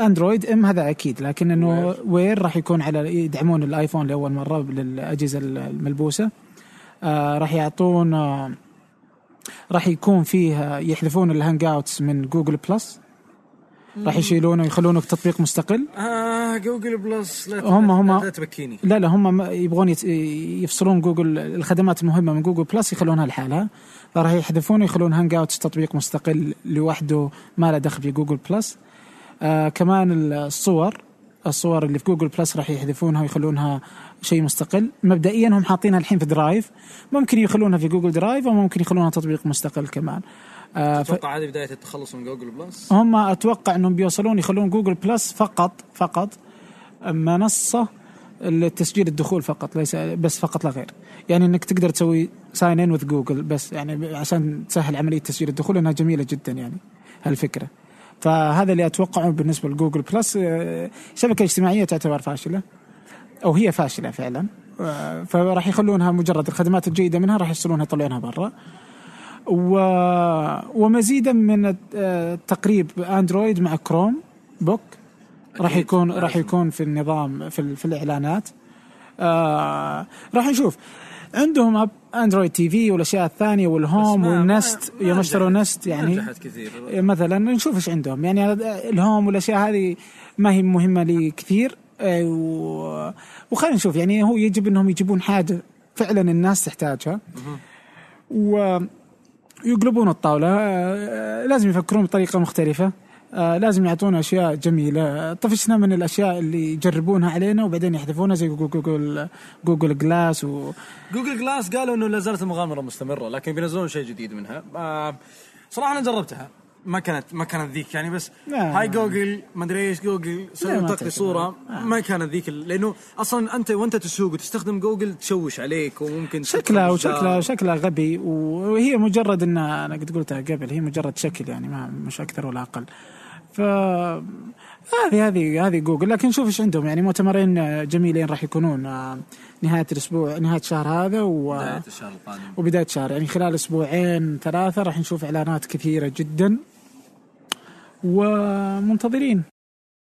S1: Android M هذا أكيد لكن إنه Wear راح يكون على يدعمون الآيفون لأول مرة للأجهزة الملبوسة. آه راح يعطون آه راح يكون فيه يحذفون ال Hangouts من Google Plus. راح يشيلونه ويخلونه تطبيق مستقل.
S2: آه Google Plus لا
S1: هم- هم-
S2: لا تبكيني
S1: لا لا هم يبغون يفصلون جوجل الخدمات المهمة من Google Plus يخلونها لحالها. فراح يحذفونه ويخلون Hangouts تطبيق مستقل لوحده ما له دخل في Google Plus. آه كمان الصور الصور اللي في Google Plus راح يحذفونها ويخلونها شيء مستقل. مبدئيا هم حاطينها الحين في Drive ممكن يخلونها في Google Drive أو ممكن يخلونها تطبيق مستقل كمان. آه
S2: أتوقع هذه بداية التخلص من Google Plus
S1: هم أتوقع إنهم بيوصلون يخلون Google Plus فقط فقط منصة لتسجيل الدخول فقط ليس بس فقط لا غير. يعني إنك تقدر تسوي sign in with Google بس يعني عشان تسهل عملية تسجيل الدخول انها جميلة جدا يعني هالفكرة. فهذا اللي أتوقعه بالنسبة ل Google Plus. آه، شبكة اجتماعية تعتبر فاشلة أو هي فاشلة فعلا. آه، فراح يخلونها مجرد الخدمات الجيدة منها راح يفصلونها يطلعونها برا. و... ومزيدا من آه، تقريب أندرويد مع Chromebook راح يكون راح يكون في النظام في. في الإعلانات. آه راح نشوف. عندهم أب Android TV والأشياء الثانية
S2: وال
S1: Home
S2: وال Nest
S1: يوم اشتروا
S2: Nest
S1: يعني.
S2: كثير.
S1: مثلا نشوف إيش عندهم. يعني ال Home والأشياء هذه ما هي مهمة لي كثير. و- وخلينا نشوف. يعني هو يجب إنهم يجيبون حاجة فعلا الناس تحتاجها. ويقلبون الطاولة. آه، لازم يفكرون بطريقة مختلفة. آه، لازم يعطونا أشياء جميلة طفشنا من الأشياء اللي يجربونها علينا وبعدين يحذفونها زي جوجل جوجل, Google Glass و
S2: Google Glass قالوا إنه لا زالت المغامره مستمرة لكن بينزلون شيء جديد منها آه صراحة أنا جربتها ما كانت ما كانت ذيك يعني بس. Hey Google ما أدري إيش جوجل سوي لي. صورة ما كانت ذيك لأنه أصلا أنت وأنت تسوق وتستخدم جوجل تشوش عليك وممكن
S1: شكلها وشكلها. شكلها غبي وهي مجرد ان أنا قد قلتها قبل هي مجرد شكل يعني ما مش أكثر ولا أقل ف هذه هذه هذه جوجل لكن شوف إيش عندهم. يعني مؤتمرين جميلين راح يكونون آه، نهاية الأسبوع نهاية الشهر هذا و...
S2: بدايه الشهر القادم.
S1: وبداية الشهر. يعني خلال أسبوعين ثلاثة راح نشوف إعلانات كثيرة جدا ومنتظرين.